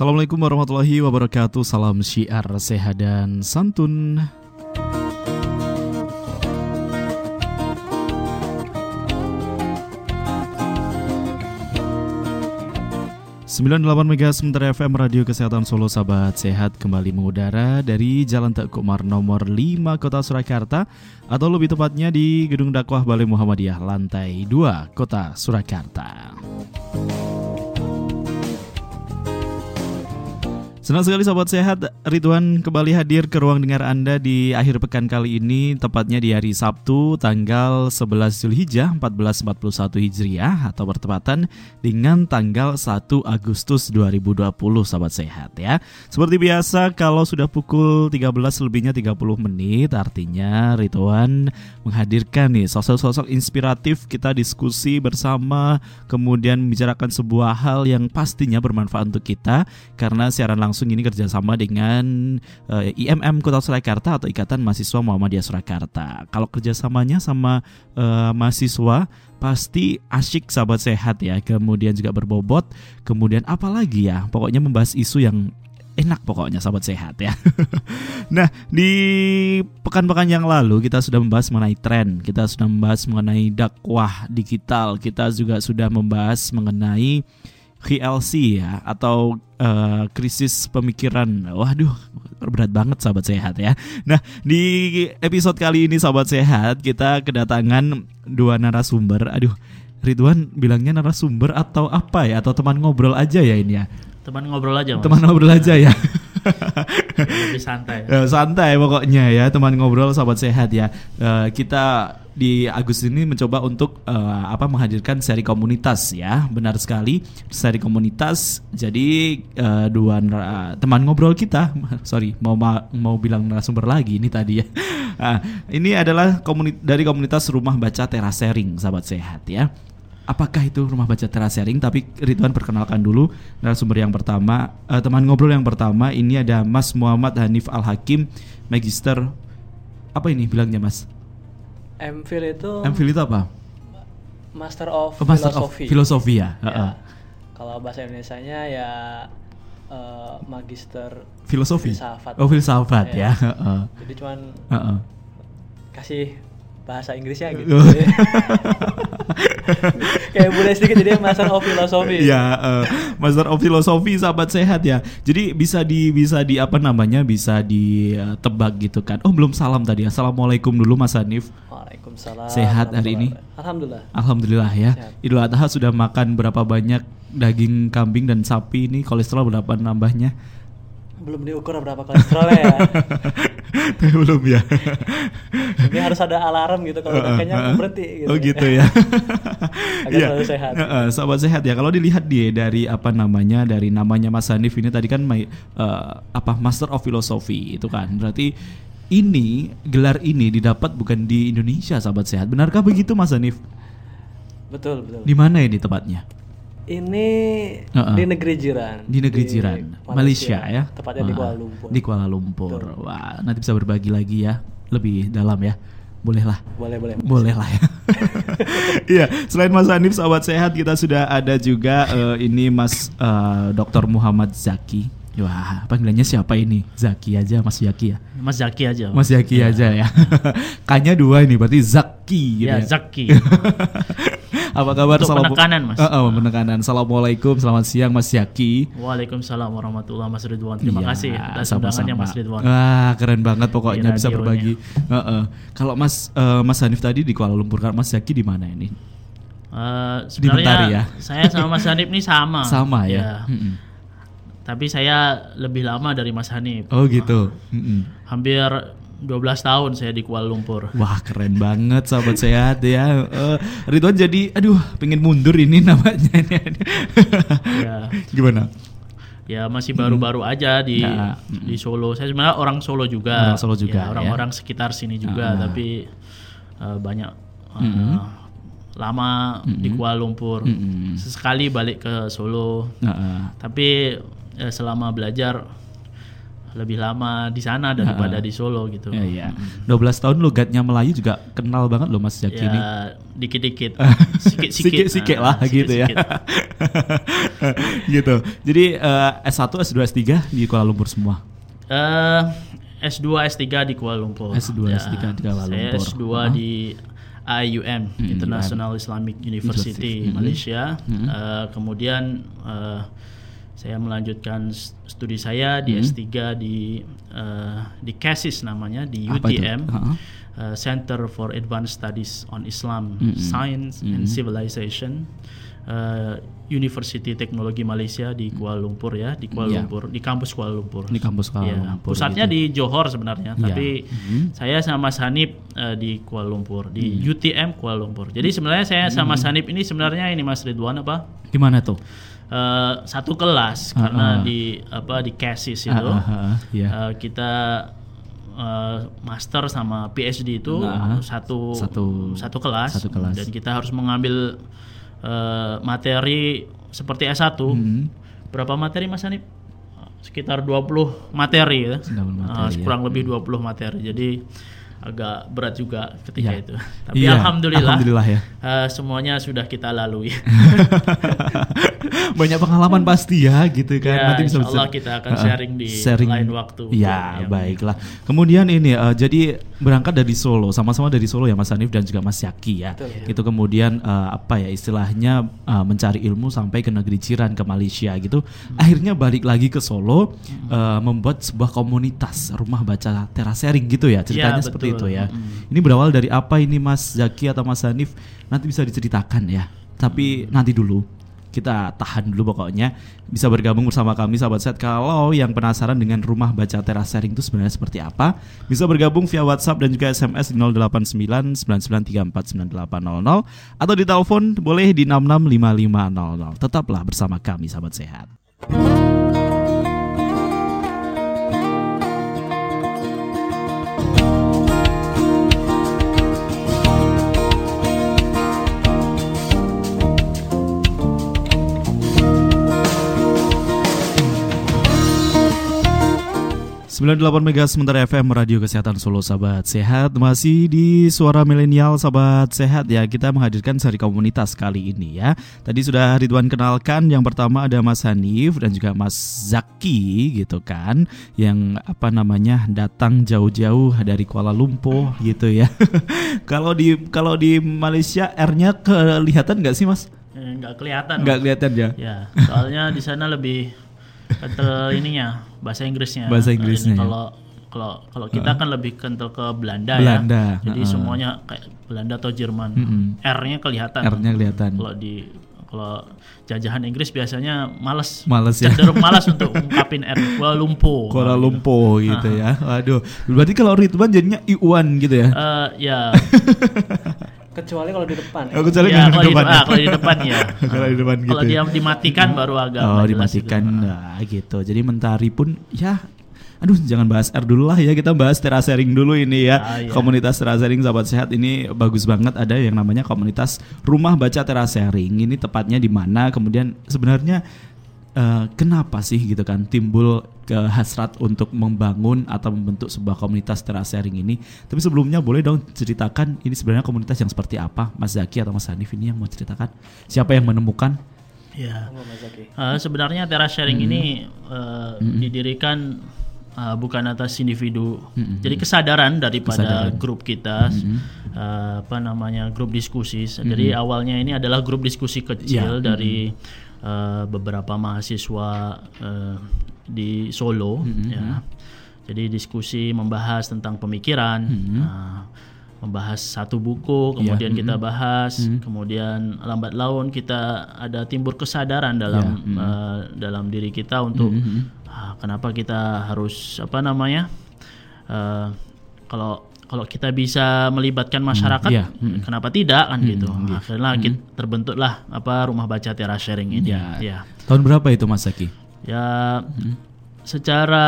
Assalamualaikum warahmatullahi wabarakatuh. Salam syiar sehat dan santun. 98 Mega Sementara FM Radio Kesehatan Solo Sahabat Sehat kembali mengudara dari Jalan Tekumar nomor 5 Kota Surakarta atau lebih tepatnya di Gedung Dakwah Balai Muhammadiyah lantai 2 Kota Surakarta. Senang sekali sahabat sehat, Ridwan kembali hadir ke ruang dengar Anda di akhir pekan kali ini, tepatnya di hari Sabtu tanggal 11 Zulhijjah 1441 Hijriah atau bertepatan dengan tanggal 1 Agustus 2020 sahabat sehat ya. Seperti biasa kalau sudah pukul 13 lebihnya 30 menit artinya Ridwan menghadirkan nih sosok-sosok inspiratif kita diskusi bersama kemudian membicarakan sebuah hal yang pastinya bermanfaat untuk kita karena siaran langsung langsung ini kerjasama dengan uh, eh, IMM Kota Surakarta atau Ikatan Mahasiswa Muhammadiyah Surakarta. Kalau kerjasamanya sama uh, mahasiswa pasti asyik sahabat sehat ya. Kemudian juga berbobot. Kemudian apalagi ya? Pokoknya membahas isu yang enak pokoknya sahabat sehat ya. nah, di pekan-pekan yang lalu kita sudah membahas mengenai tren, kita sudah membahas mengenai dakwah digital, kita juga sudah membahas mengenai KLC ya atau uh, krisis pemikiran. Waduh, berat banget sahabat sehat ya. Nah, di episode kali ini sahabat sehat kita kedatangan dua narasumber. Aduh, Ridwan bilangnya narasumber atau apa ya atau teman ngobrol aja ya ini ya. Teman ngobrol aja. Mas. Teman ngobrol aja ya. Lebih santai. Ya, santai pokoknya ya, teman ngobrol sahabat sehat ya. Uh, kita di Agustus ini mencoba untuk uh, apa menghadirkan seri komunitas ya benar sekali seri komunitas jadi uh, dua uh, teman ngobrol kita sorry mau mau bilang narasumber lagi ini tadi ya uh, ini adalah komunit dari komunitas rumah baca teras sharing sahabat sehat ya apakah itu rumah baca teras sharing tapi Ridwan perkenalkan dulu narasumber yang pertama uh, teman ngobrol yang pertama ini ada Mas Muhammad Hanif Al Hakim Magister apa ini bilangnya Mas MPhil itu MPhil itu apa? Master of oh, Master Philosophy. Of Filosofi ya. ya. Uh -uh. Kalau bahasa Indonesia-nya ya uh, Magister Filosofi. Filsafat. Oh, filsafat ya. ya. Uh -uh. Jadi cuman uh -uh. kasih bahasa Inggrisnya gitu. Kayak boleh sedikit jadi Master of Philosophy. Ya, uh, Master of Philosophy sahabat sehat ya. Jadi bisa di bisa di apa namanya? bisa ditebak gitu kan. Oh, belum salam tadi. Assalamualaikum dulu Mas Hanif. Waalaikumsalam. Sehat hari ini? Alhamdulillah. Alhamdulillah ya. Sehat. Idul Adha sudah makan berapa banyak daging kambing dan sapi ini kolesterol berapa nambahnya? Belum diukur berapa kolesterol ya. belum ya. Ini harus ada alarm gitu kalau uh, kayaknya uh, berhenti gitu. Oh gitu ya. Agar ya. selalu sehat. Uh, uh, sahabat sehat ya. Kalau dilihat dia dari apa namanya dari namanya Mas Hanif ini tadi kan my, uh, apa Master of Philosophy itu kan. Berarti ini gelar ini didapat bukan di Indonesia sahabat sehat. Benarkah begitu Mas Hanif? Betul, betul. Di mana ini tepatnya? Ini uh -uh. di negeri jiran. Di negeri di jiran, Malaysia, Malaysia ya. Tepatnya uh, di Kuala Lumpur. Di Kuala Lumpur. Betul. Wah, nanti bisa berbagi lagi ya, lebih dalam ya. Boleh lah. Boleh, boleh. Boleh lah ya. Iya, selain Mas Hanif sahabat sehat, kita sudah ada juga uh, ini Mas uh, eh, Dr. Muhammad Zaki. Wah, panggilannya siapa ini? Zaki aja, Mas Zaki ya? Mas Zaki aja. Mas, mas Zaki ya. aja ya. Kanya dua ini, berarti Zaki. Gitu ya, ya. Zaki. Apa kabar? Untuk Salam penekanan mas. Uh, uh, penekanan. Assalamualaikum, selamat siang Mas Yaki. Waalaikumsalam warahmatullahi Mas Ridwan. Terima ya, kasih atas undangannya Mas Ridwan. Wah keren banget pokoknya bisa berbagi. Uh, uh. Kalau Mas uh, Mas Hanif tadi di Kuala Lumpur, Mas Yaki di mana ini? Uh, sebenarnya ya? saya sama Mas Hanif ini sama. Sama ya. ya. Mm Tapi saya lebih lama dari Mas Hanif. Oh gitu. Mm -mm. Hampir 12 tahun saya di Kuala Lumpur. Wah keren banget sahabat sehat ya. Uh, Ridwan jadi, aduh, pengen mundur ini namanya. ya. Gimana? Ya masih baru-baru hmm. aja di ya. di Solo. Saya sebenarnya orang Solo juga. Orang Solo juga. Ya, orang-orang ya. sekitar sini juga, uh. tapi uh, banyak uh, -hmm. lama -hmm. di Kuala Lumpur. -hmm. Sesekali balik ke Solo. Uh -uh. Tapi uh, selama belajar lebih lama di sana daripada di Solo gitu. Ya, ya. 12 tahun logatnya Melayu juga kenal banget loh Mas Zaki ini. Ya dikit-dikit, Sikit-sikit sikit-sikit, lah Nah, gitu ya. gitu. Jadi eh, S1, S2, S3 di Kuala Lumpur semua. Eh, S2, S3 di Kuala Lumpur. S2, S3 di Kuala Saya Lumpur. S2 Uh-huh. di IUM, International Islamic University University. Malaysia. Eh, kemudian eh, saya melanjutkan studi saya di S3 di eh, di CASIS namanya di Apa? UTM. Uh-huh. eh, Center for Advanced Studies on Islam, Science and Civilization. eh, University Teknologi Malaysia di Kuala Lumpur ya, di Kuala Ya. Lumpur, di kampus Kuala Lumpur. Di kampus Kuala Iya, Lumpur Pusatnya gitu. di Johor sebenarnya, Iya. tapi saya sama Sanip eh, di Kuala Lumpur, di Hmm. UTM Kuala Lumpur. Jadi sebenarnya saya sama Sanip ini sebenarnya ini Mas Ridwan apa? Gimana tuh? Eh, satu kelas karena di apa di CASIS itu Ah, ah, ah, Iya. eh, kita eh, master sama PhD itu Nah, satu satu- satu kelas, satu kelas. dan kita harus mengambil eh, materi seperti S1 Hmm. berapa materi Mas Hanif? sekitar 20 materi ya 20 materi, ya. kurang lebih 20 materi jadi agak berat juga ketika Iya. itu tapi Iya, alhamdulillah, alhamdulillah ya. eh, semuanya sudah kita lalui Banyak pengalaman pasti ya gitu kan. Ya, Nanti bisa insya Allah kita akan sharing di lain waktu. Ya, Ya. baiklah. Kemudian ini eh, jadi berangkat dari Solo, sama-sama dari Solo ya Mas Hanif dan juga Mas Yaki ya. Itu kemudian eh, apa ya istilahnya eh, mencari ilmu sampai ke negeri jiran ke Malaysia gitu. Akhirnya balik lagi ke Solo eh, membuat sebuah komunitas rumah baca terasering gitu ya. Ceritanya Ya, seperti itu ya. Ini berawal dari apa ini Mas Zaki atau Mas Hanif? Nanti bisa diceritakan ya. Tapi nanti dulu kita tahan dulu pokoknya bisa bergabung bersama kami sahabat set kalau yang penasaran dengan rumah baca teras sharing itu sebenarnya seperti apa bisa bergabung via WhatsApp dan juga SMS di 089 9934 9800 atau di telepon boleh di 665500 tetaplah bersama kami sahabat sehat 98 Mega sementara FM Radio Kesehatan Solo Sahabat Sehat. Masih di Suara Milenial Sahabat Sehat ya. Kita menghadirkan seri komunitas kali ini ya. Tadi sudah Ridwan kenalkan. Yang pertama ada Mas Hanif dan juga Mas Zaki gitu kan. Yang apa namanya datang jauh-jauh dari Kuala Lumpur gitu ya. Kalau di kalau di Malaysia R-nya kelihatan nggak sih Mas? Eh, nggak kelihatan Nggak kelihatan ya? ya soalnya di sana lebih kental ininya bahasa Inggrisnya Bahasa Inggrisnya, ya. kalau kalau kalau kita kan lebih kental ke Belanda, Belanda, ya jadi uh-uh. semuanya kayak Belanda atau Jerman R-nya kelihatan R-nya kelihatan. kalau di kalau jajahan Inggris biasanya males Males ya? cenderung malas untuk ungkapin R Kuala Lumpur Kuala Lumpur gitu ya. Waduh. Berarti kalau Ridwan jadinya Iwan gitu ya. Eh, ya Kecuali kalau di depan. Aku cari ya, di kalau di, depan. ah, kalau di depan ya. Kalau di depan gitu Kalau ya. dia dimatikan baru agak Oh, dimatikan gitu. nah, gitu. Jadi mentari pun ya Aduh, jangan bahas R dulu lah ya. Kita bahas terasering dulu ini ya. Ah, iya. Komunitas terasering sahabat sehat ini bagus banget. Ada yang namanya komunitas rumah baca terasering. Ini tepatnya di mana? Kemudian sebenarnya eh, kenapa sih gitu kan timbul ke hasrat untuk membangun atau membentuk sebuah komunitas terasering ini? Tapi sebelumnya boleh dong ceritakan ini sebenarnya komunitas yang seperti apa? Mas Zaki atau Mas Hanif ini yang mau ceritakan? Siapa yang menemukan? Ya. Oh, Mas Zaki. Eh, sebenarnya teras sharing Hmm. ini eh, didirikan eh, bukan atas individu. Jadi kesadaran daripada Hmm. Kesadaran. grup kita eh, apa namanya grup diskusi. Jadi awalnya ini adalah grup diskusi kecil Hmm. Ya. dari eh, beberapa mahasiswa eh, di Solo Hmm, ya. Jadi diskusi membahas tentang pemikiran. Hmm. nah, membahas satu buku, kemudian kita bahas, kemudian lambat laun kita ada timbul kesadaran dalam eh, dalam diri kita untuk ah, kenapa kita harus apa namanya eh, kalau kalau kita bisa melibatkan masyarakat, iya. kenapa tidak kan gitu. Akhirnya kita terbentuklah apa rumah baca teras sharing ini. Ya. Ya, Tahun berapa itu Mas Zaki? ya secara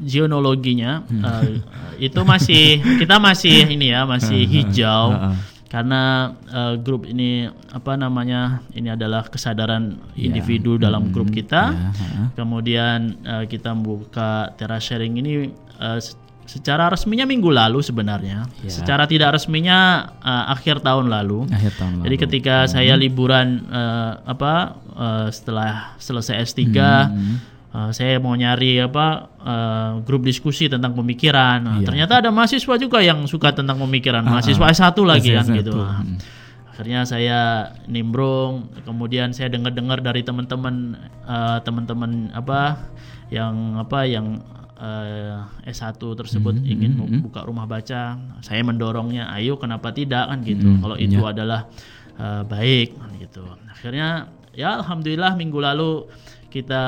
geonologinya eh, itu masih kita masih ini ya masih hijau. karena uh, grup ini apa namanya ini adalah kesadaran Ya. individu dalam grup Hmm, kita. ya, ha. Kemudian uh, kita membuka teras sharing ini uh, secara resminya minggu lalu sebenarnya. Ya. Secara tidak resminya uh, akhir tahun lalu. Akhir tahun Jadi lalu. ketika saya liburan uh, apa uh, setelah selesai S3 Hmm, uh, saya mau nyari apa uh, grup diskusi tentang pemikiran. Nah, Iya. Ternyata ada mahasiswa juga yang suka tentang pemikiran. Ah, Mahasiswa ah. S1 lagi kan S1, gitu. Hmm. akhirnya saya nimbrung, kemudian saya dengar-dengar dari teman-teman uh, teman-teman apa yang apa yang uh, S1 tersebut Hmm, ingin hmm, hmm. membuka rumah baca. Saya mendorongnya, ayo kenapa tidak kan gitu. Hmm, Kalau itu ya. adalah uh, baik kan gitu. Akhirnya ya alhamdulillah minggu lalu kita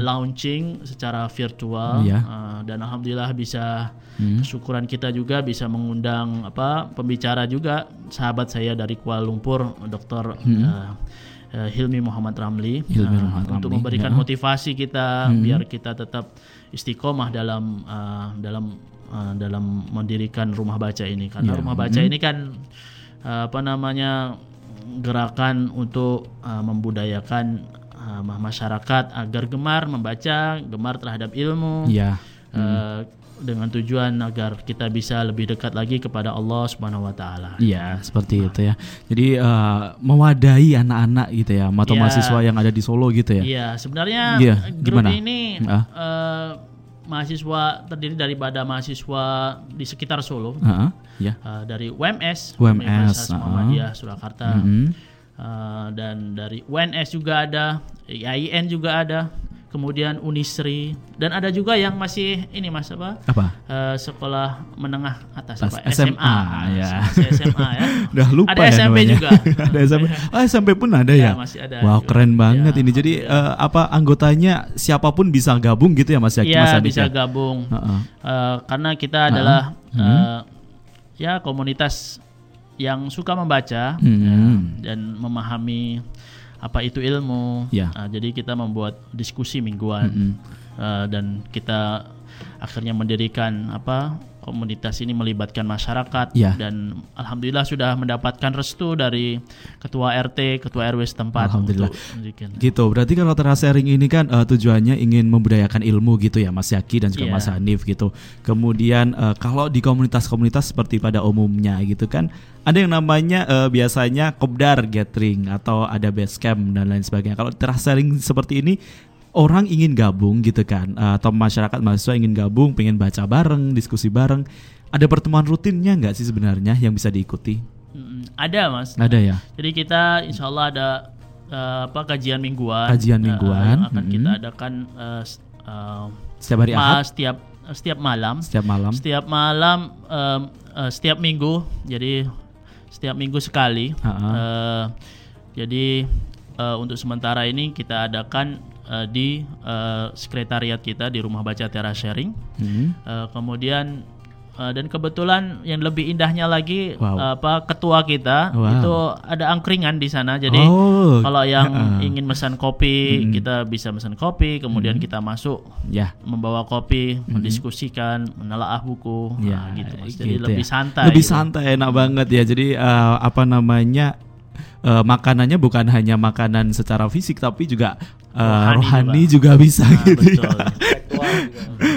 launching secara virtual Hmm. Iya. uh, dan alhamdulillah bisa Hmm. kesyukuran kita juga bisa mengundang apa pembicara juga sahabat saya dari Kuala Lumpur Dr. uh, uh, Hilmi Muhammad Ramli Hmm. Hilmi uh, Muhammad untuk Ramli, memberikan ya. Hmm. motivasi kita biar kita tetap istiqomah dalam uh, dalam uh, dalam mendirikan rumah baca ini karena Ya. rumah baca ini kan uh, apa namanya gerakan untuk uh, membudayakan uh, masyarakat agar gemar membaca, gemar terhadap ilmu Ya. uh, dengan tujuan agar kita bisa lebih dekat lagi kepada Allah Subhanahu wa taala. Iya, seperti itu ya. Jadi eh, mewadahi anak-anak gitu ya, atau Iya. mahasiswa yang ada di Solo gitu ya. Iya, sebenarnya Iya, grup gimana? ini Ah. uh, mahasiswa terdiri daripada mahasiswa di sekitar Solo. Heeh, ya. Uh, dari UMS, UMS, ah. Muhammadiyah Surakarta, Mhm. Uh, dan dari UNS juga ada, IAIN juga ada, kemudian Unisri, dan ada juga yang masih ini mas apa? Apa? Uh, sekolah menengah atas Atas apa? SMA, ya. Masih SMA ya. Udah lupa Ada ya SMP namanya. juga. ada SMP. Ah, SMP pun ada ya. Ya, masih ada Wow, juga. keren banget Ya, ini. Jadi eh, apa anggotanya siapa pun bisa gabung gitu ya Mas Yaki? Mas Iya bisa ya? gabung. Heeh. Uh, karena kita adalah Hmm. uh, ya komunitas yang suka membaca Hmm. ya, dan memahami apa itu ilmu. Ya. Uh, jadi kita membuat diskusi mingguan Mm-mm. Uh, dan kita akhirnya mendirikan apa komunitas ini melibatkan masyarakat Ya. dan alhamdulillah sudah mendapatkan restu dari ketua RT, ketua RW setempat Alhamdulillah. Gitu. Berarti kalau teras sharing ini kan eh, tujuannya ingin membudayakan ilmu gitu ya Mas Yaki dan juga Iya. Mas Hanif gitu. Kemudian eh, kalau di komunitas-komunitas seperti pada umumnya gitu kan ada yang namanya eh, biasanya kopdar gathering atau ada base camp dan lain sebagainya. Kalau teras sharing seperti ini orang ingin gabung gitu kan eh, atau masyarakat mahasiswa ingin gabung, pengen baca bareng, diskusi bareng. Ada pertemuan rutinnya nggak sih sebenarnya yang bisa diikuti? Ada mas. Ada ya. Jadi kita insya Allah ada eh, apa kajian mingguan. Kajian eh, mingguan, yang akan kita adakan eh, Setiap hari Ahad, setiap setiap malam. setiap malam. Setiap malam em, eh, setiap minggu. Jadi setiap minggu sekali. Ha-ha. Eh, jadi eh, untuk sementara ini kita adakan eh, di eh, sekretariat kita di rumah baca Tera Sharing. Hmm. Eh, kemudian eh, dan kebetulan yang lebih indahnya lagi Wow. apa ketua kita Wow. itu ada angkringan di sana. Jadi Oh, kalau yang heeh. ingin pesan kopi kita bisa pesan kopi, kemudian kita masuk Ya. membawa kopi, mendiskusikan, menelaah buku, Ya, nah, gitu mas. Jadi gitu lebih ya. santai. Lebih gitu. santai, enak banget ya. Jadi eh, apa namanya eh, makanannya bukan hanya makanan secara fisik tapi juga eh, Rohani rohani, juga. bisa Nah, gitu. betul. ya.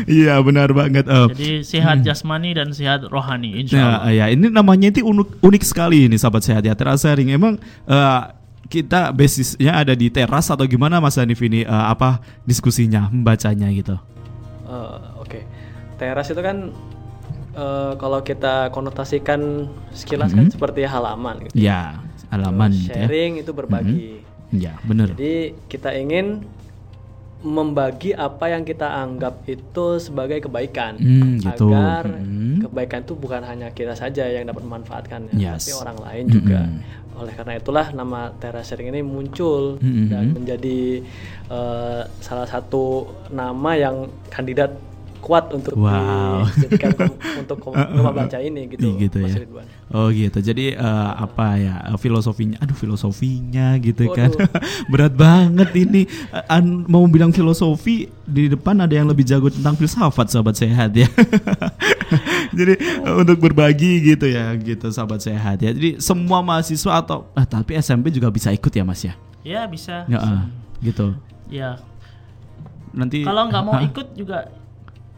Iya benar banget. eh. Jadi sehat jasmani dan sehat rohani, insya Nah, Allah. ya ini namanya itu unik, unik sekali ini sahabat sehat ya. Teras sharing emang eh, kita basisnya ada di teras atau gimana Mas Hanif ini eh, apa diskusinya, membacanya gitu. Eh, Oke, teras itu kan eh, kalau kita konotasikan sekilas kan seperti halaman gitu. Ya, halaman gitu ya. Sharing itu berbagi. Ya, benar. Jadi kita ingin membagi apa yang kita anggap itu sebagai kebaikan Hmm, gitu. agar Hmm. kebaikan itu bukan hanya kita saja yang dapat memanfaatkan Yes. tapi orang lain juga. Mm-mm. Oleh karena itulah nama teras sharing ini muncul Mm-mm. dan menjadi eh, salah satu nama yang kandidat kuat untuk Wow. dijadikan untuk rumah baca ini gitu, gitu Mas ya. Ridwan. Oh gitu. Jadi eh, apa ya eh, filosofinya? Aduh filosofinya gitu kan. Waduh. Berat banget ini. Eh, an- mau bilang filosofi di depan ada yang lebih jago tentang filsafat sahabat sehat ya. Jadi untuk berbagi gitu ya, gitu sahabat sehat ya. Jadi semua mahasiswa atau ah, tapi SMP juga bisa ikut ya Mas ya? Ya bisa. Ya, uh, gitu. Ya. Nanti kalau nggak mau ikut juga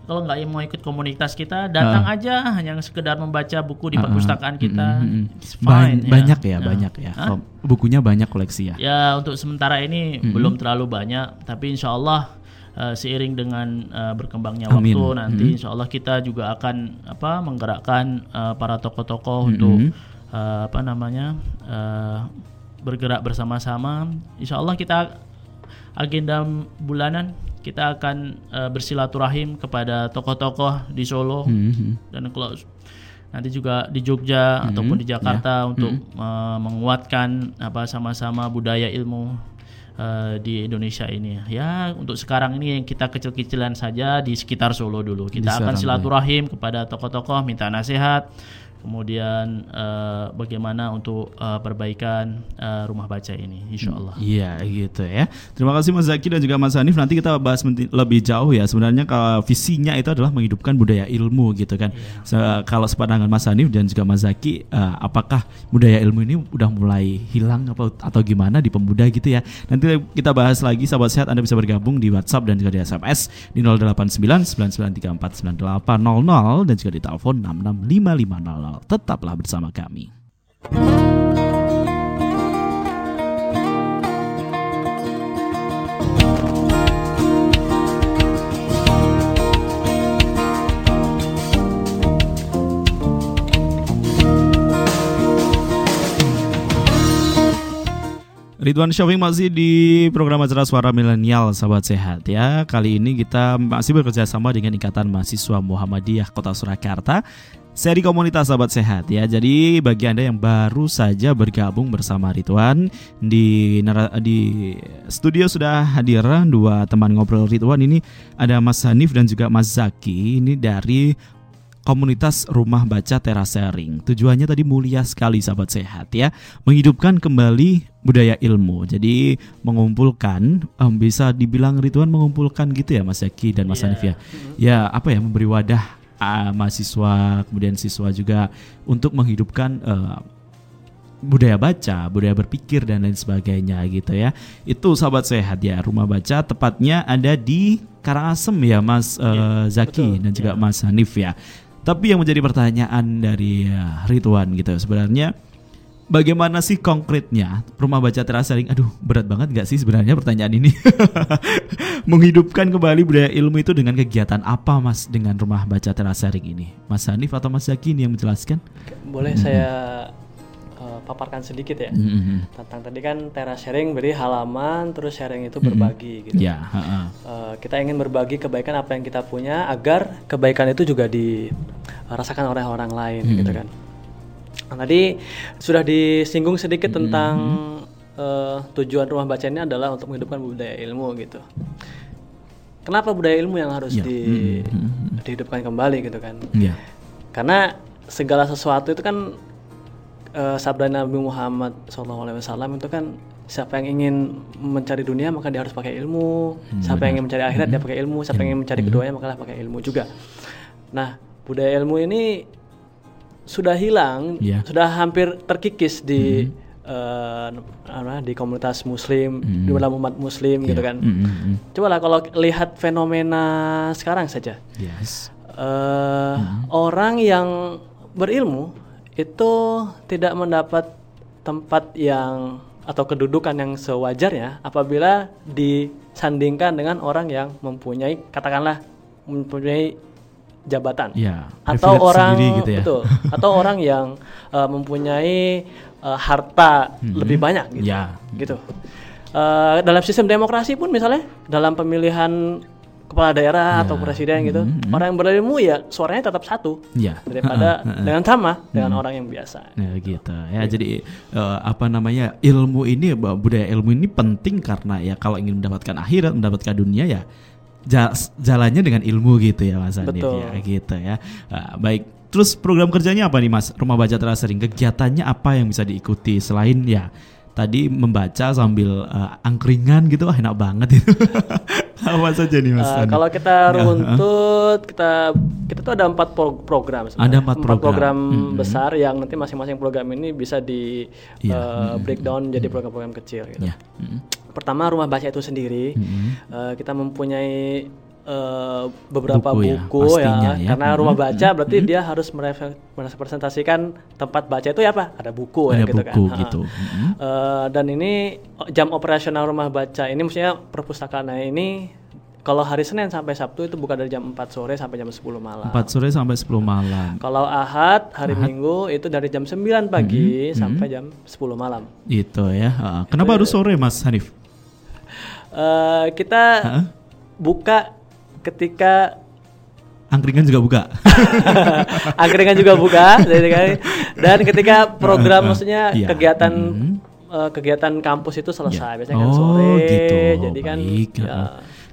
kalau nggak mau ikut komunitas kita datang uh. aja hanya sekedar membaca buku di perpustakaan kita. uh, uh, fine, ya. banyak ya, ya banyak ya. Huh? bukunya banyak koleksi ya? Ya untuk sementara ini uh, belum terlalu banyak tapi insya Allah uh, seiring dengan uh, berkembangnya Amin. waktu nanti uh, insya Allah kita juga akan apa menggerakkan uh, para tokoh-tokoh uh, untuk uh, apa namanya uh, bergerak bersama-sama. Insya Allah kita agenda bulanan kita akan uh, bersilaturahim kepada tokoh-tokoh di Solo mm-hmm. dan kalau nanti juga di Jogja mm-hmm. ataupun di Jakarta yeah. untuk mm-hmm. uh, menguatkan apa sama-sama budaya ilmu uh, di Indonesia ini. Ya, untuk sekarang ini yang kita kecil-kecilan saja di sekitar Solo dulu. Kita akan silaturahim kepada tokoh-tokoh minta nasihat kemudian uh, bagaimana untuk uh, perbaikan uh, rumah baca ini insya Allah iya gitu ya. Terima kasih Mas Zaki dan juga Mas Hanif. Nanti kita bahas lebih jauh ya. Sebenarnya kalau visinya itu adalah menghidupkan budaya ilmu gitu kan. Iya. so, kalau sepandangan Mas Hanif dan juga Mas Zaki uh, apakah budaya ilmu ini udah mulai hilang apa atau gimana di pemuda gitu ya? Nanti kita bahas lagi sahabat sehat Anda bisa bergabung di WhatsApp dan juga di SMS di 089 9934 9800 dan juga di telepon 66550 Tetaplah bersama kami. Ridwan Shopping masih di program acara Suara Milenial Sahabat Sehat ya. Kali ini kita masih bekerja sama dengan Ikatan Mahasiswa Muhammadiyah Kota Surakarta seri komunitas sahabat sehat ya. Jadi bagi Anda yang baru saja bergabung bersama Ridwan di di studio sudah hadir dua teman ngobrol Ridwan ini ada Mas Hanif dan juga Mas Zaki ini dari komunitas rumah baca terasering. Tujuannya tadi mulia sekali sahabat sehat ya, menghidupkan kembali budaya ilmu. Jadi mengumpulkan um, bisa dibilang Ridwan mengumpulkan gitu ya Mas Zaki dan Mas yeah. Hanif ya. Ya apa ya memberi wadah uh, mahasiswa kemudian siswa juga untuk menghidupkan uh, budaya baca, budaya berpikir dan lain sebagainya gitu ya. Itu sahabat sehat ya. Rumah baca tepatnya ada di Karangasem ya Mas uh, Zaki betul, dan juga ya. Mas Hanif ya. Tapi yang menjadi pertanyaan dari uh, Ridwan gitu sebenarnya bagaimana sih konkretnya rumah baca terasering? Aduh, berat banget gak sih sebenarnya pertanyaan ini? Menghidupkan kembali budaya ilmu itu dengan kegiatan apa mas dengan rumah baca terasering ini? Mas Hanif atau Mas Zaki ini yang menjelaskan? Boleh mm -hmm. saya uh, paparkan sedikit ya mm -hmm. tentang tadi kan terasering beri halaman terus sharing itu berbagi mm -hmm. gitu. Yeah, uh -uh. Uh, kita ingin berbagi kebaikan apa yang kita punya agar kebaikan itu juga dirasakan oleh orang lain mm -hmm. gitu kan. Nah, tadi sudah disinggung sedikit tentang mm-hmm. uh, tujuan rumah baca ini adalah untuk menghidupkan budaya ilmu gitu. Kenapa budaya ilmu yang harus yeah. di, mm-hmm. dihidupkan kembali gitu kan? Yeah. Karena segala sesuatu itu kan uh, sabda Nabi Muhammad SAW itu kan siapa yang ingin mencari dunia maka dia harus pakai ilmu, hmm, siapa yang ingin mencari akhirat hmm. dia pakai ilmu, siapa yang ingin mencari hmm. keduanya maka pakai ilmu juga. Nah, budaya ilmu ini sudah hilang, yeah. sudah hampir terkikis di mm-hmm. uh, di komunitas Muslim, mm-hmm. di dalam umat Muslim yeah. gitu kan. Mm-hmm. Coba lah kalau lihat fenomena sekarang saja, yes. uh, mm-hmm. orang yang berilmu itu tidak mendapat tempat yang atau kedudukan yang sewajarnya apabila disandingkan dengan orang yang mempunyai katakanlah mempunyai jabatan ya, atau orang gitu ya. betul atau orang yang uh, mempunyai uh, harta hmm. lebih banyak gitu ya. gitu uh, dalam sistem demokrasi pun misalnya dalam pemilihan kepala daerah ya. atau presiden gitu hmm. orang yang berilmu ya suaranya tetap satu ya. daripada uh, uh, uh. dengan sama dengan hmm. orang yang biasa ya gitu ya gitu. jadi uh, apa namanya ilmu ini budaya ilmu ini penting karena ya kalau ingin mendapatkan akhirat mendapatkan dunia ya jalannya dengan ilmu gitu ya Mas Anif ya gitu ya. Nah, baik. Terus program kerjanya apa nih Mas? Rumah Baca Terasering kegiatannya apa yang bisa diikuti selain ya tadi membaca sambil uh, angkringan gitu, wah enak banget itu. Apa saja nih Mas? Uh, kalau kita runtut, kita kita tuh ada empat pro program. Sebenarnya. Ada empat program, program hmm. besar yang nanti masing-masing program ini bisa di yeah. uh, hmm. breakdown hmm. jadi program-program kecil. Gitu. Yeah. Hmm. Pertama rumah baca itu sendiri, hmm. uh, kita mempunyai uh, beberapa buku, ya, buku ya, ya, ya. Karena rumah hmm, baca hmm, berarti hmm. dia harus merepresentasikan tempat baca itu ya apa ada buku ya, ada ya gitu buku, kan gitu. Hmm. Uh, dan ini jam operasional rumah baca ini maksudnya perpustakaan. Ini kalau hari Senin sampai Sabtu itu buka dari jam 4 sore sampai jam 10 malam. 4 sore sampai 10 malam. Kalau Ahad, hari Ahad. Minggu itu dari jam 9 pagi -hmm. sampai jam 10 malam. Itu ya. Uh, kenapa itu, harus sore Mas Hanif? Uh, kita uh buka ketika angkringan juga buka. angkringan juga buka, dan ketika program maksudnya iya. kegiatan mm -hmm. uh, kegiatan kampus itu selesai, yeah. biasanya kan oh, sore, gitu. jadi kan. Baik. Ya,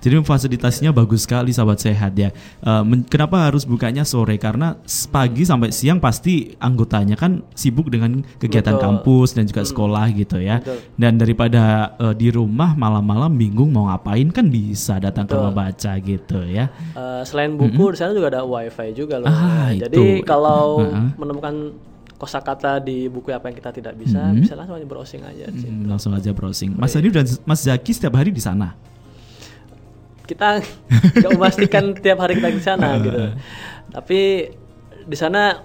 jadi fasilitasnya bagus sekali sahabat sehat ya. Uh, kenapa harus bukanya sore? Karena pagi sampai siang pasti anggotanya kan sibuk dengan kegiatan Betul. kampus dan juga hmm. sekolah gitu ya. Betul. Dan daripada uh, di rumah malam-malam bingung mau ngapain kan bisa datang Betul. ke rumah baca gitu ya. Uh, selain buku -hmm. di sana juga ada wifi juga loh. Ah, Jadi kalau uh -huh. menemukan kosakata di buku apa yang kita tidak bisa, -hmm. bisa langsung aja browsing aja. Hmm, langsung aja browsing. Mas Adi dan Mas Zaki setiap hari di sana kita nggak memastikan tiap hari kita di sana gitu. Tapi di sana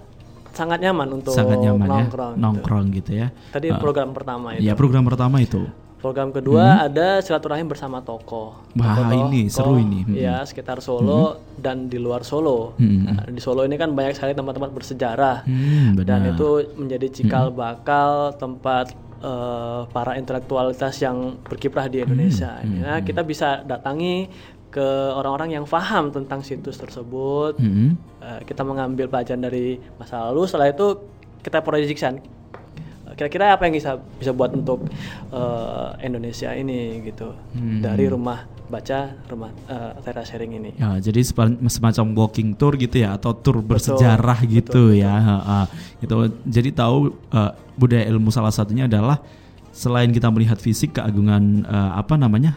sangat nyaman untuk sangat nyaman ya. nongkrong, ya. gitu. nongkrong gitu ya. Tadi uh, program pertama itu. Ya program pertama itu. Program kedua hmm. ada silaturahim bersama tokoh. Wah tokoh, ini seru ini. Hmm. Ya sekitar Solo hmm. dan di luar Solo. Hmm. Nah, di Solo ini kan banyak sekali tempat-tempat bersejarah hmm, dan itu menjadi cikal hmm. bakal tempat uh, para intelektualitas yang berkiprah di Indonesia. Hmm, ya, hmm. kita bisa datangi ke orang-orang yang paham tentang situs tersebut. Hmm. Uh, kita mengambil pelajaran dari masa lalu. Setelah itu kita proyeksikan kira-kira apa yang bisa bisa buat untuk uh, Indonesia ini gitu hmm. dari rumah baca rumah uh, teras sharing ini. Ya, jadi semacam walking tour gitu ya atau tour bersejarah betul, gitu betul, ya. Betul. Gitu. Jadi tahu uh, budaya ilmu salah satunya adalah selain kita melihat fisik keagungan uh, apa namanya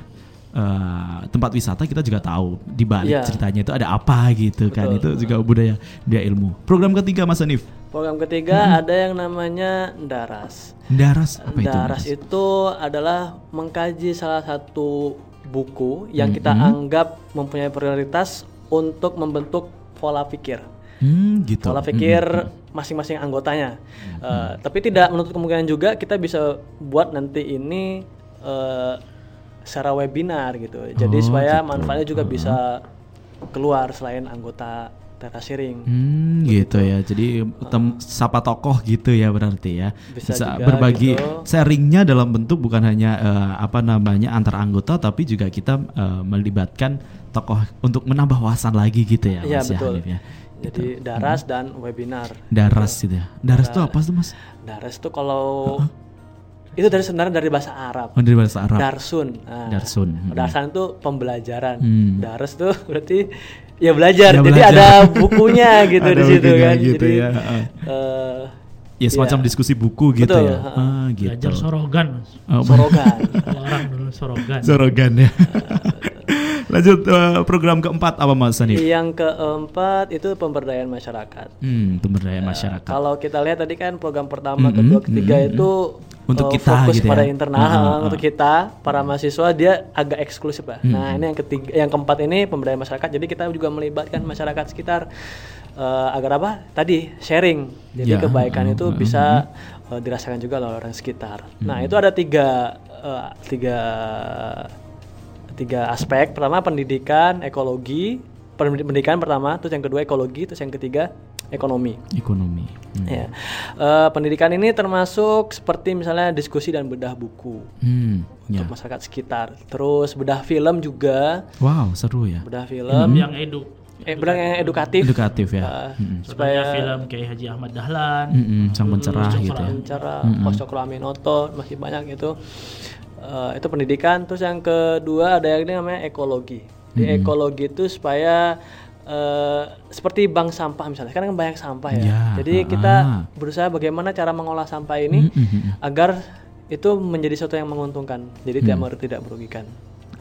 uh, tempat wisata kita juga tahu di balik yeah. ceritanya itu ada apa gitu kan. Betul. kan itu juga budaya budaya ilmu. Program ketiga Mas Anif. Program ketiga hmm. ada yang namanya Daras. Daras apa Daras itu? itu adalah mengkaji salah satu buku yang hmm. kita anggap mempunyai prioritas untuk membentuk pola pikir. Hmm, gitu. Pola pikir hmm. masing-masing anggotanya. Hmm. Uh, tapi tidak menutup kemungkinan juga kita bisa buat nanti ini uh, secara webinar gitu. Jadi oh, supaya gitu. manfaatnya juga uh -huh. bisa keluar selain anggota Teta Sharing. Hmm, gitu ya. Jadi tem sapa tokoh gitu ya berarti ya. Bisa, Bisa berbagi gitu. sharingnya dalam bentuk bukan hanya uh, apa namanya antar anggota tapi juga kita uh, melibatkan tokoh untuk menambah wawasan lagi gitu ya. Iya betul. Ya, Jadi gitu. daras hmm. dan webinar. Daras gitu ya. Daras itu apa tuh mas? Daras itu kalau uh -huh. itu dari sebenarnya dari bahasa Arab. Oh, dari bahasa Arab. Darsun. Nah, Darsun. Hmm. Darsan itu pembelajaran. Hmm. Daras tuh berarti ya belajar. Ya, Jadi ada bukunya gitu ada di situ kan. Gitu Jadi ya. Uh, ya semacam ya. diskusi buku gitu Betul, ya. Uh, ah, gitu. Belajar sorogan. Oh, sorogan. orang dulu sorogan. Sorogan ya. Lanjut uh, program keempat apa Mas Sanif? Yang keempat itu pemberdayaan masyarakat. Hmm, pemberdayaan uh, masyarakat. Kalau kita lihat tadi kan program pertama, mm -hmm, kedua, ketiga mm -hmm. itu untuk uh, kita fokus gitu pada ya? internal uh, uh, uh. untuk kita para mahasiswa dia agak eksklusif lah. Hmm. Nah ini yang ketiga, yang keempat ini pemberdayaan masyarakat. Jadi kita juga melibatkan masyarakat sekitar uh, agar apa? Tadi sharing. Jadi ya, kebaikan uh, itu uh, bisa uh, dirasakan juga oleh orang sekitar. Hmm. Nah itu ada tiga uh, tiga tiga aspek. Pertama pendidikan, ekologi. Pendidikan pertama, terus yang kedua ekologi, terus yang ketiga ekonomi. Ekonomi. Hmm. Ya. Uh, pendidikan ini termasuk seperti misalnya diskusi dan bedah buku hmm, untuk ya. masyarakat sekitar. Terus bedah film juga. Wow, seru ya. Bedah film hmm. yang edu. Eh, bedah yang edukatif. Edukatif ya. Uh, hmm. Supaya film kayak Haji Ahmad Dahlan, hmm, hmm, sang pencerah hmm, gitu ya. Pencerah, hmm. Cokro Aminoto, masih banyak itu uh, itu pendidikan terus yang kedua ada yang ini namanya ekologi di hmm. ekologi itu supaya uh, seperti bank sampah misalnya kan banyak sampah ya, ya jadi kita berusaha bagaimana cara mengolah sampah ini hmm, hmm, hmm. agar itu menjadi sesuatu yang menguntungkan. Jadi Hmm. tidak tidak merugikan.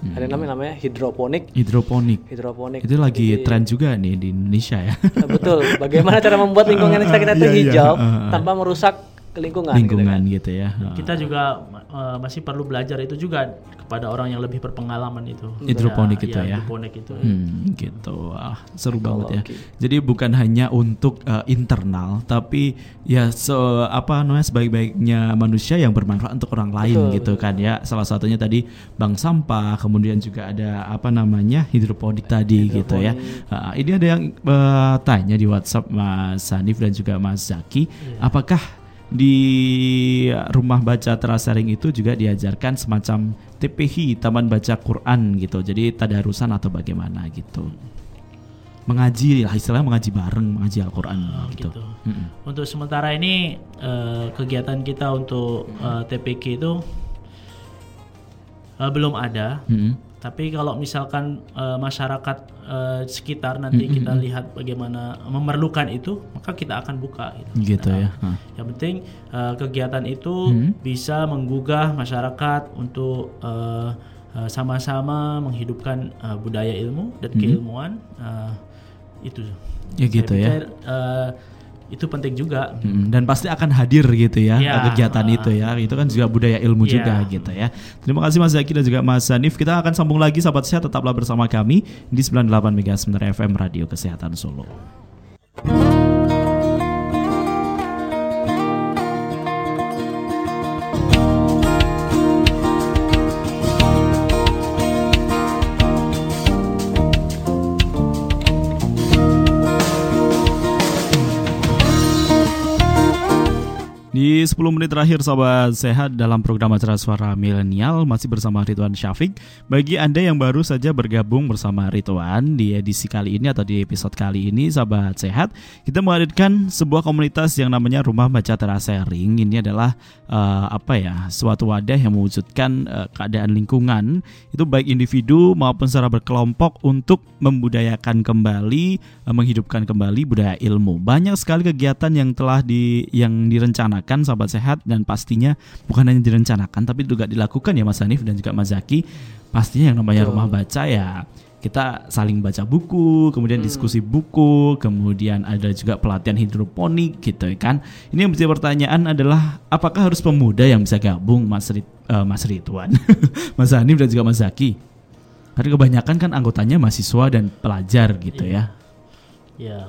Ada yang namanya namanya hidroponik. Hidroponik. Hidroponik. Itu lagi Jadi- tren juga nih di Indonesia ya. Betul. Bagaimana cara membuat lingkungan kita kita itu Iya, iya. hijau Uh, uh. tanpa merusak lingkungan. gitu Lingkungan kan. gitu ya. Kita juga uh, masih perlu belajar itu juga kepada orang yang lebih berpengalaman itu. Hidroponik itu ya. Hidroponik itu. Hmm, gitu. Ah, seru banget ya. Jadi bukan hanya untuk eh, internal, tapi ya se apa namanya sebaik-baiknya manusia yang bermanfaat untuk orang lain Betul, gitu kan ya. Salah satunya tadi bank sampah, kemudian juga ada apa namanya hidroponik tadi gitu ya. Ah, ini ada yang eh, tanya di WhatsApp Mas Hanif dan juga Mas Zaki, apakah di rumah baca terasering itu juga diajarkan semacam TPH Taman Baca Quran gitu. Jadi tadarusan atau bagaimana gitu. Mengaji lah istilahnya mengaji bareng, mengaji Al-Qur'an gitu. gitu. Mm-mm. Untuk sementara ini eh, kegiatan kita untuk eh, TPK itu eh, belum ada. Mm-mm. Tapi kalau misalkan eh, masyarakat eh, sekitar nanti kita lihat bagaimana memerlukan itu, maka kita akan buka. Gitu. Gitu ya. Hah. Yang penting eh, kegiatan itu bisa menggugah masyarakat untuk eh, eh, sama-sama menghidupkan eh, budaya ilmu dan keilmuan eh, itu. Ya gitu Saya ya. pikir, eh, itu penting juga. Mm, dan pasti akan hadir gitu ya Iya, kegiatan uh, itu ya. Itu kan juga budaya ilmu Iya. juga gitu ya. Terima kasih Mas Zaki dan juga Mas Hanif. Kita akan sambung lagi sahabat sehat tetaplah bersama kami di 98 MHz FM Radio Kesehatan Solo Di 10 menit terakhir sahabat sehat dalam program acara suara milenial masih bersama Ridwan Syafiq. Bagi Anda yang baru saja bergabung bersama Ridwan di edisi kali ini atau di episode kali ini sahabat sehat, kita menghadirkan sebuah komunitas yang namanya Rumah Baca Terasering. Ini adalah eh, apa ya? suatu wadah yang mewujudkan eh, keadaan lingkungan itu baik individu maupun secara berkelompok untuk membudayakan kembali, eh, menghidupkan kembali budaya ilmu. Banyak sekali kegiatan yang telah di yang direncanakan sahabat sehat dan pastinya bukan hanya direncanakan tapi juga dilakukan ya Mas Hanif dan juga Mas Zaki. Pastinya yang namanya rumah baca ya kita saling baca buku, kemudian diskusi buku, kemudian ada juga pelatihan hidroponik gitu kan. Ini yang menjadi pertanyaan adalah apakah harus pemuda yang bisa gabung Mas Rit, eh, Mas Ridwan, Mas Hanif dan juga Mas Zaki? Karena kebanyakan kan anggotanya mahasiswa dan pelajar gitu ya. Ya,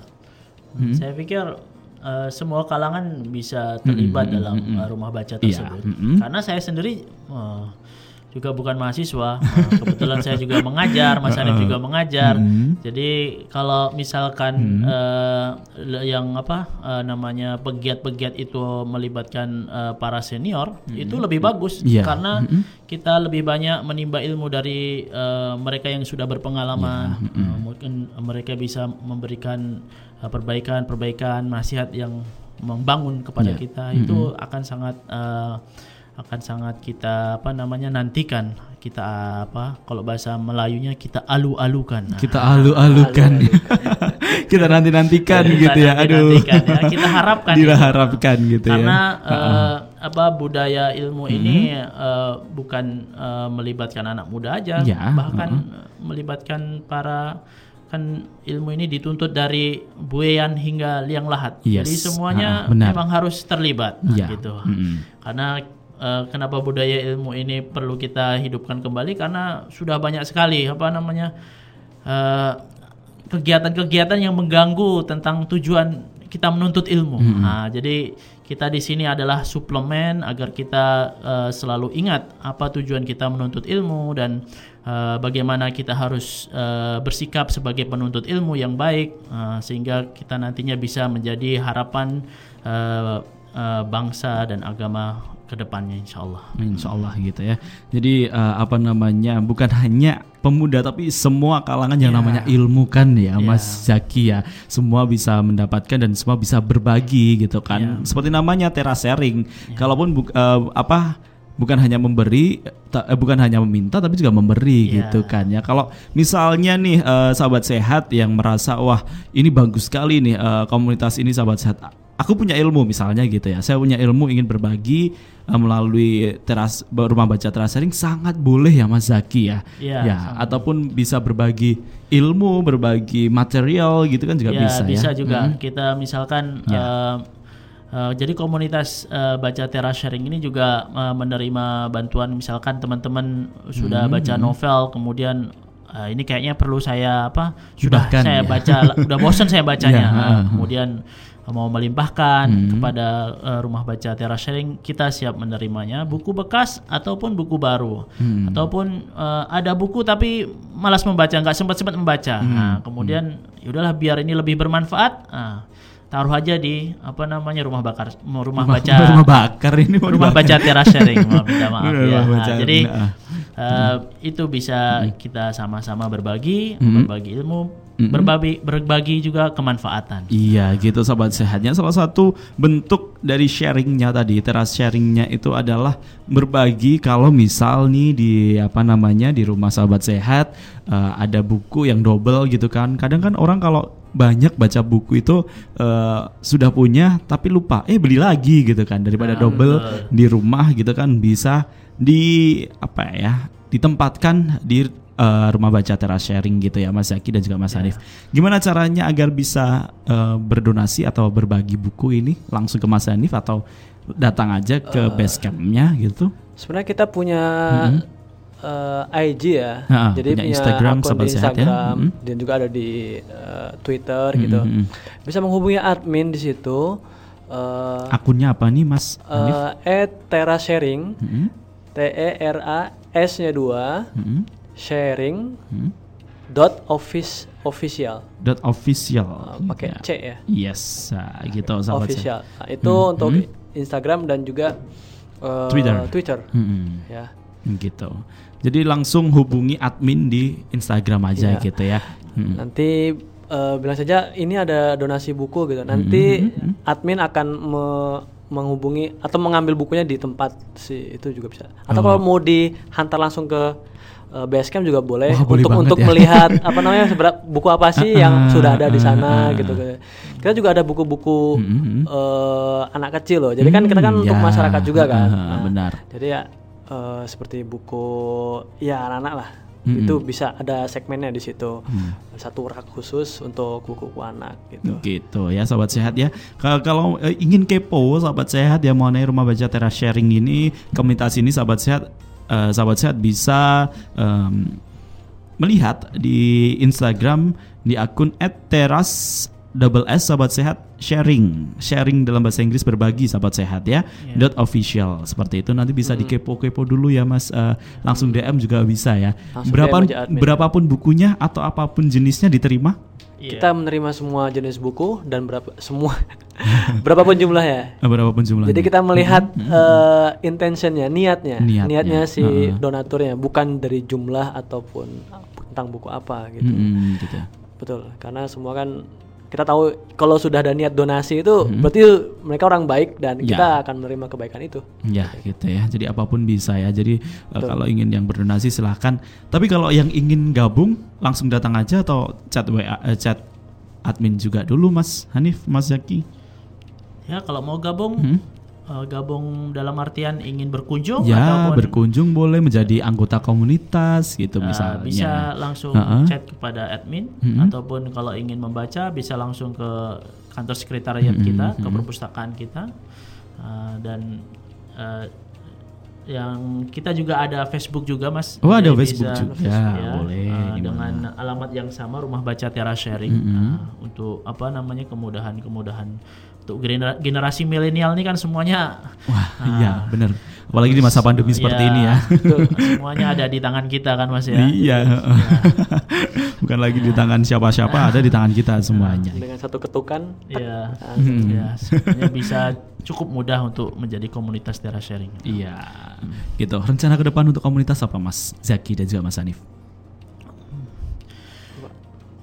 saya pikir eh, semua kalangan bisa terlibat dalam eh, rumah baca tersebut. mm-mm. Karena saya sendiri eh, juga bukan mahasiswa, eh, kebetulan saya juga mengajar, Mas Hanif juga mengajar. Jadi kalau misalkan eh, le- yang apa eh, namanya pegiat-pegiat itu melibatkan eh, para senior, itu lebih bagus Iya. karena kita lebih banyak menimba ilmu dari eh, mereka yang sudah berpengalaman. Eh, mungkin mereka bisa memberikan perbaikan-perbaikan nasihat yang membangun kepada kita itu akan sangat eh, akan sangat kita apa namanya nantikan kita apa kalau bahasa Melayunya kita alu-alukan Kita alu-alukan. kita nanti-nantikan gitu ya. Aduh. ya. kita harapkan itu. Diharapkan gitu karena ya. eh, apa budaya ilmu ini eh, bukan eh, melibatkan anak muda aja Ya, bahkan eh, melibatkan para kan ilmu ini dituntut dari buayan hingga liang lahat. Yes, jadi semuanya ah, benar. memang harus terlibat Ya, gitu. Mm-mm. karena eh, kenapa budaya ilmu ini perlu kita hidupkan kembali? Karena sudah banyak sekali apa namanya eh, kegiatan-kegiatan yang mengganggu tentang tujuan kita menuntut ilmu. Nah, jadi kita di sini adalah suplemen agar kita eh, selalu ingat apa tujuan kita menuntut ilmu dan eh, bagaimana kita harus eh, bersikap sebagai penuntut ilmu yang baik eh, sehingga kita nantinya bisa menjadi harapan eh, eh, bangsa dan agama ke depannya insya Allah. Insya Allah gitu ya. Jadi eh, apa namanya bukan hanya pemuda tapi semua kalangan yang namanya ilmu kan ya Mas Zaki ya. Semua bisa mendapatkan dan semua bisa berbagi gitu kan. Seperti namanya terasering. Kalaupun buk- eh, apa bukan hanya memberi ta- eh, bukan hanya meminta tapi juga memberi Iya. gitu kan ya. Kalau misalnya nih eh, sahabat sehat yang merasa wah ini bagus sekali nih eh, komunitas ini sahabat sehat aku punya ilmu misalnya gitu ya. Saya punya ilmu ingin berbagi uh, melalui teras rumah baca teras sharing sangat boleh ya Mas Zaki ya. Iya, ya, ataupun bisa berbagi ilmu, berbagi material gitu kan juga ya, bisa, bisa ya. juga. Hmm. Kita misalkan Ya. eh, eh, jadi komunitas eh, baca teras sharing ini juga eh, menerima bantuan misalkan teman-teman sudah Hmm, baca novel kemudian eh, ini kayaknya perlu saya apa sudah Hibahkan, saya ya. baca udah bosan saya bacanya Ya, Nah, ha, ha. Mau melimpahkan Hmm. kepada eh, rumah baca teras sharing kita siap menerimanya buku bekas ataupun buku baru Hmm. ataupun eh, ada buku tapi malas membaca nggak sempat sempat membaca Hmm. nah kemudian yaudahlah biar ini lebih bermanfaat nah, taruh aja di apa namanya rumah bakar rumah, baca rumah bakar ini rumah baca teras sharing maaf minta maaf Rumah ya Nah, baca, jadi nah. eh, itu bisa kita sama-sama berbagi Hmm. berbagi ilmu berbagi berbagi juga kemanfaatan. Iya gitu sobat sehatnya. Salah satu bentuk dari sharingnya tadi teras sharingnya itu adalah berbagi. Kalau misal nih di apa namanya di rumah sahabat sehat eh, ada buku yang double gitu kan. Kadang kan orang kalau banyak baca buku itu eh, sudah punya tapi lupa eh beli lagi gitu kan. Daripada Nah, double betul. di rumah gitu kan bisa di apa ya ditempatkan di eh, rumah baca teras sharing gitu ya Mas Zaki dan juga Mas Hanif. Gimana caranya agar bisa eh, berdonasi atau berbagi buku ini langsung ke Mas Hanif atau datang aja ke base campnya gitu? Sebenarnya kita punya eh, IG ya, Ha, jadi punya punya, Instagram, akun di ya. Instagram Mhm. dan juga ada di eh, Twitter gitu. Mhm. Bisa menghubungi admin di situ. eh Akunnya apa nih Mas Hanif? eh, @tera sharing, Mhm. T E R A S-nya dua, Mhm. Sharing Mhm. dot office official, Dot official. Eh, pakai Ya. C ya, Yes, nah, gitu sahabat official. Nah, itu untuk Instagram dan juga eh, Twitter. Twitter, Mhm. ya. Gitu. Jadi langsung hubungi admin di Instagram aja Iya. gitu ya. Mhm. Nanti eh, bilang saja ini ada donasi buku gitu. Nanti admin akan me- menghubungi atau mengambil bukunya di tempat si itu juga bisa. Atau Oh. kalau mau dihantar langsung ke eh, Basecamp juga boleh Wah, boleh untuk untuk ya. melihat apa namanya seberapa buku apa sih yang sudah ada di ah, sana ah. gitu. Kita juga ada buku-buku eh, anak kecil loh. Jadi kan kita kan Hmm, untuk ya. masyarakat juga kan. Ah, Nah, benar. Jadi ya eh, seperti buku ya anak-anak lah. Mm-mm. Itu bisa ada segmennya di situ. Hmm. Satu rak khusus untuk buku-buku anak gitu. Gitu ya sahabat sehat ya. Ka- Kalau ingin kepo sahabat sehat ya mengenai rumah baca teras sharing ini, komunitas ini sahabat sehat eh, sahabat sehat bisa em, melihat di Instagram di akun @teras double S sahabat sehat sharing. Sharing dalam bahasa Inggris berbagi sahabat sehat ya. Dot official seperti itu. Nanti bisa dikepo-kepo dulu ya mas. Eh, langsung DM juga bisa ya. Langsung berapa berapapun bukunya atau apa pun jenisnya diterima Iya. Kita menerima semua jenis buku dan berapa semua berapapun jumlahnya. Eh, berapapun jumlahnya Jadi kita melihat eh, intentionnya, niatnya, Niatnya. si Heeh. donaturnya, bukan dari jumlah ataupun tentang buku apa gitu. Mm-mm, gitu. Betul, karena semua kan kita tahu kalau sudah ada niat donasi itu Hmm. berarti mereka orang baik dan Ya. kita akan menerima kebaikan itu. Ya gitu ya. Jadi apa pun bisa ya. Jadi eh, kalau ingin yang berdonasi silahkan. Tapi kalau yang ingin gabung langsung datang aja atau chat WA eh, chat admin juga dulu Mas Hanif, Mas Zaki. Ya kalau mau gabung, Hmm. Eh, gabung dalam artian ingin berkunjung Ya ataupun berkunjung boleh menjadi anggota komunitas gitu eh, misalnya. bisa langsung Ha-ha. chat kepada admin Mhm. ataupun kalau ingin membaca bisa langsung ke kantor sekretariat Mhm, kita, ke perpustakaan kita Eh, dan eh, yang kita juga ada Facebook juga mas. Oh, ada Facebook bisa- juga. Boleh, eh, gimana? dengan alamat yang sama Rumah Baca Teras Sharing Mhm. eh, untuk apa namanya kemudahan-kemudahan untuk genera- generasi milenial ini kan semuanya Wah, iya bener. Apalagi di masa pandemi seperti ini ya. semuanya ada di tangan kita kan mas ya. Iya. Bukan lagi di tangan siapa-siapa, ada di tangan kita semuanya. Dengan satu ketukan, Iya, Hmm. ya, sebenarnya bisa cukup mudah untuk menjadi komunitas teras sharing. Iya, gitu. Rencana ke depan untuk komunitas apa, Mas Zaki dan juga Mas Hanif?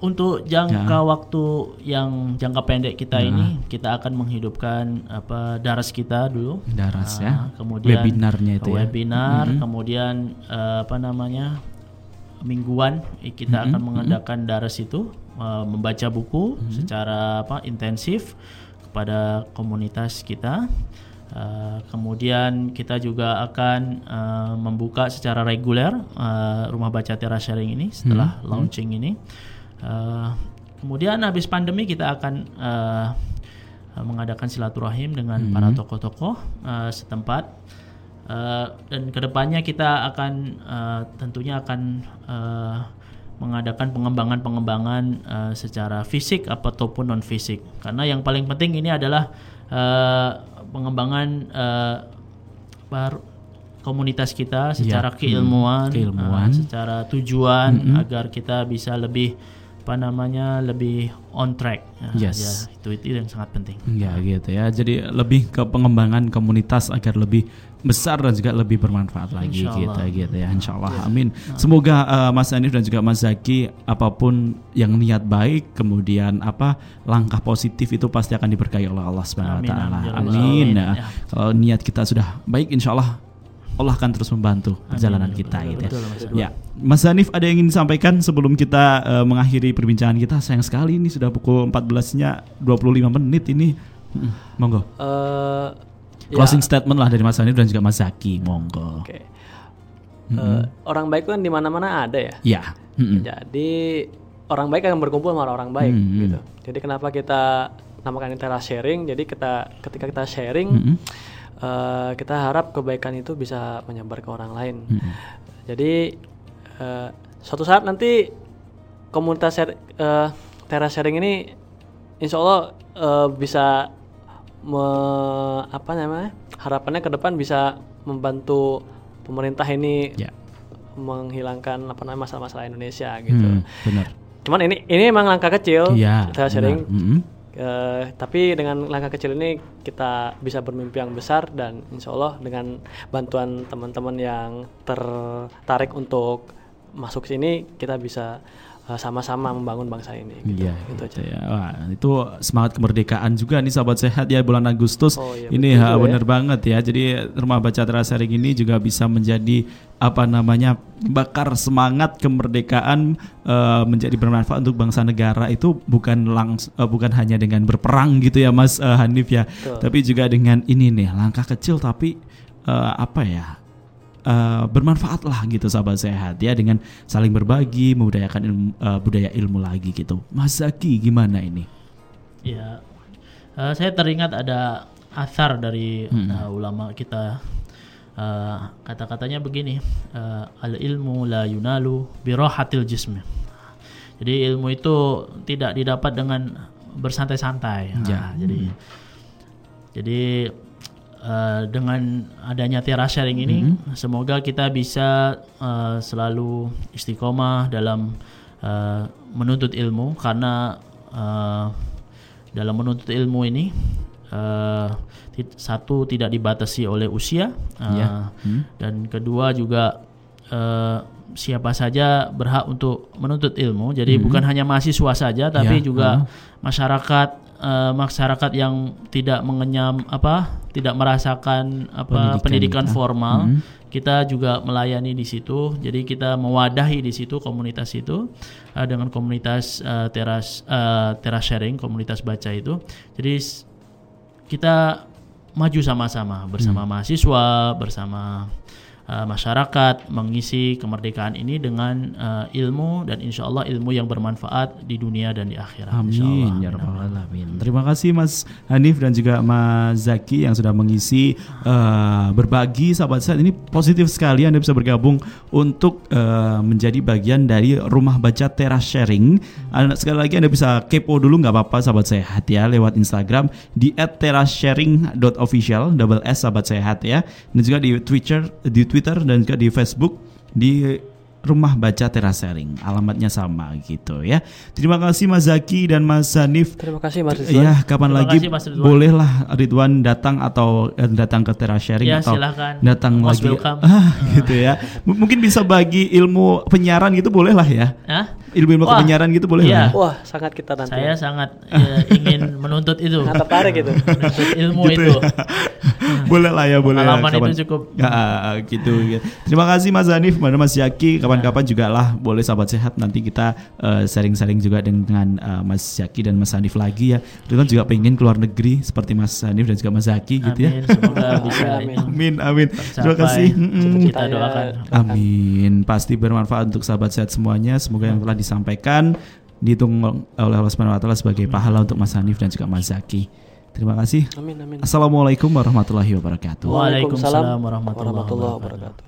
Untuk jangka Ya. waktu yang jangka pendek kita ini, kita akan menghidupkan apa daras kita dulu. Daras Ah, ya. kemudian Webinarnya itu ya. webinar, kemudian eh, apa namanya mingguan kita akan mengadakan daras itu eh, membaca buku secara apa intensif. kepada komunitas kita. Uh, kemudian kita juga akan uh, membuka secara reguler uh, rumah baca Tera Sharing ini setelah hmm. launching ini. Uh, kemudian habis pandemi kita akan uh, mengadakan silaturahim dengan hmm. para tokoh-tokoh uh, setempat uh, dan ke depannya kita akan uh, tentunya akan uh, mengadakan pengembangan-pengembangan uh, secara fisik ataupun non fisik karena yang paling penting ini adalah uh, pengembangan uh, komunitas kita secara ya, keilmuan, hmm, keilmuan. Uh, secara tujuan -hmm. agar kita bisa lebih apa namanya lebih on track ya, yes. ya itu itu yang sangat penting ya gitu ya jadi lebih ke pengembangan komunitas agar lebih besar dan juga lebih bermanfaat lagi gitu gitu ya Insya Allah ya. amin semoga uh, Mas Anif dan juga Mas Zaki apa pun yang niat baik kemudian apa langkah positif itu pasti akan diberkahi oleh Allah Subhanahu Wa Taala amin, amin. amin. Ya. ya. kalau niat kita sudah baik Insya Allah Allah akan terus membantu perjalanan Amin. kita gitu ya. Betul, ya. Mas Hanif ada yang ingin disampaikan sebelum kita uh, mengakhiri perbincangan kita? Sayang sekali ini sudah pukul 14-nya 25 menit ini. Hmm, monggo. Uh, Closing ya. statement lah dari Mas Hanif dan juga Mas Zaki, monggo. Oke. Okay. Uh, -hmm. orang baik kan di mana-mana ada ya. Ya. -hmm. Jadi orang baik akan berkumpul sama orang baik -hmm. gitu. Jadi kenapa kita namakan ini sharing? Jadi kita ketika kita sharing -hmm uh, kita harap kebaikan itu bisa menyebar ke orang lain. Hmm. Jadi uh, suatu saat nanti komunitas share, uh, teras sharing ini, insya Allah uh, bisa me, apa namanya harapannya ke depan bisa membantu pemerintah ini yeah. menghilangkan apa namanya masalah-masalah Indonesia gitu. Hmm, benar. Cuman ini ini emang langkah kecil. Yeah, teras sharing. Mm -hmm Uh, tapi dengan langkah kecil ini kita bisa bermimpi yang besar dan insya Allah dengan bantuan teman-teman yang tertarik untuk masuk sini kita bisa sama-sama membangun bangsa ini. Gitu. Iya, gitu aja. Ya. Wah, itu semangat kemerdekaan juga nih sahabat sehat ya bulan Agustus. Oh, iya, ini ha, benar ya. banget ya. Jadi rumah baca terasering ini juga bisa menjadi apa namanya bakar semangat kemerdekaan uh, menjadi bermanfaat untuk bangsa negara itu bukan langs uh, bukan hanya dengan berperang gitu ya Mas uh, Hanif ya, Betul. tapi juga dengan ini nih langkah kecil tapi uh, apa ya uh, bermanfaat lah gitu sahabat sehat ya dengan saling berbagi membudayakan ilmu, uh, budaya ilmu lagi gitu. Mas Zaki gimana ini? Ya, uh, saya teringat ada asar dari hmm. uh, ulama kita uh, kata-katanya begini uh, al ilmu la yunalu birohatil jismi. Jadi ilmu itu tidak didapat dengan bersantai-santai. Ya. Nah, jadi jadi uh, dengan adanya Tiara Sharing ini, mm -hmm. semoga kita bisa uh, selalu istiqomah dalam uh, menuntut ilmu karena uh, dalam menuntut ilmu ini uh, satu tidak dibatasi oleh usia uh, yeah. hmm. dan kedua juga uh, siapa saja berhak untuk menuntut ilmu. Jadi hmm. bukan hanya mahasiswa saja, tapi yeah. juga uh. masyarakat uh, masyarakat yang tidak mengenyam apa tidak merasakan apa pendidikan, pendidikan formal hmm. kita juga melayani di situ jadi kita mewadahi di situ komunitas itu uh, dengan komunitas uh, teras uh, teras sharing komunitas baca itu jadi kita maju sama-sama bersama hmm. mahasiswa bersama uh, masyarakat mengisi kemerdekaan ini dengan uh, ilmu dan insya Allah ilmu yang bermanfaat di dunia dan di akhirat. Amin ya rabbal alamin. Terima kasih Mas Hanif dan juga Mas Zaki yang sudah mengisi uh, berbagi sahabat saya ini positif sekali Anda bisa bergabung untuk uh, menjadi bagian dari rumah baca teras sharing. Anda, sekali lagi Anda bisa kepo dulu nggak apa-apa sahabat sehat ya lewat Instagram di @terasharing.official double S sahabat sehat ya. Dan juga di Twitter di Twitter dan juga di Facebook di Rumah Baca Terasering. Alamatnya sama gitu ya. Terima kasih Mas Zaki dan Mas Zanif. Terima kasih Mas Ridwan. Ya, kapan Terima lagi kasih, bolehlah Ridwan datang atau eh, datang ke Terasering ya, atau silahkan. datang Most lagi ah, gitu ya. M mungkin bisa bagi ilmu penyiaran gitu boleh lah ya. Hah? Ilmu-ilmu kepenyiaran gitu boleh iya. nggak? Wah, sangat kita nanti. Saya sangat ya, ingin menuntut itu. Sangat tertarik gitu. menuntut ilmu Gitu itu. ya. boleh lah ya, boleh. lah, Pengalaman kapan- itu cukup. Ya, gitu, gitu. Terima kasih Mas Hanif, mana Mas Yaki. Kapan-kapan juga lah, boleh sahabat sehat. Nanti kita eh, sharing-sharing juga dengan eh, Mas Yaki dan Mas Hanif lagi ya. Ridwan juga pengen keluar negeri seperti Mas Hanif dan juga Mas Yaki gitu ya. Amin, semoga bisa Amin, Amin, amin. Terima kasih. Kita doakan. Amin. Pasti bermanfaat untuk sahabat sehat semuanya. Semoga yang telah disampaikan dihitung oleh Allah Subhanahu wa taala sebagai pahala untuk Mas Hanif dan juga Mas Zaki. Terima kasih. Amin amin. Assalamualaikum warahmatullahi wabarakatuh. Waalaikumsalam warahmatullahi wabarakatuh.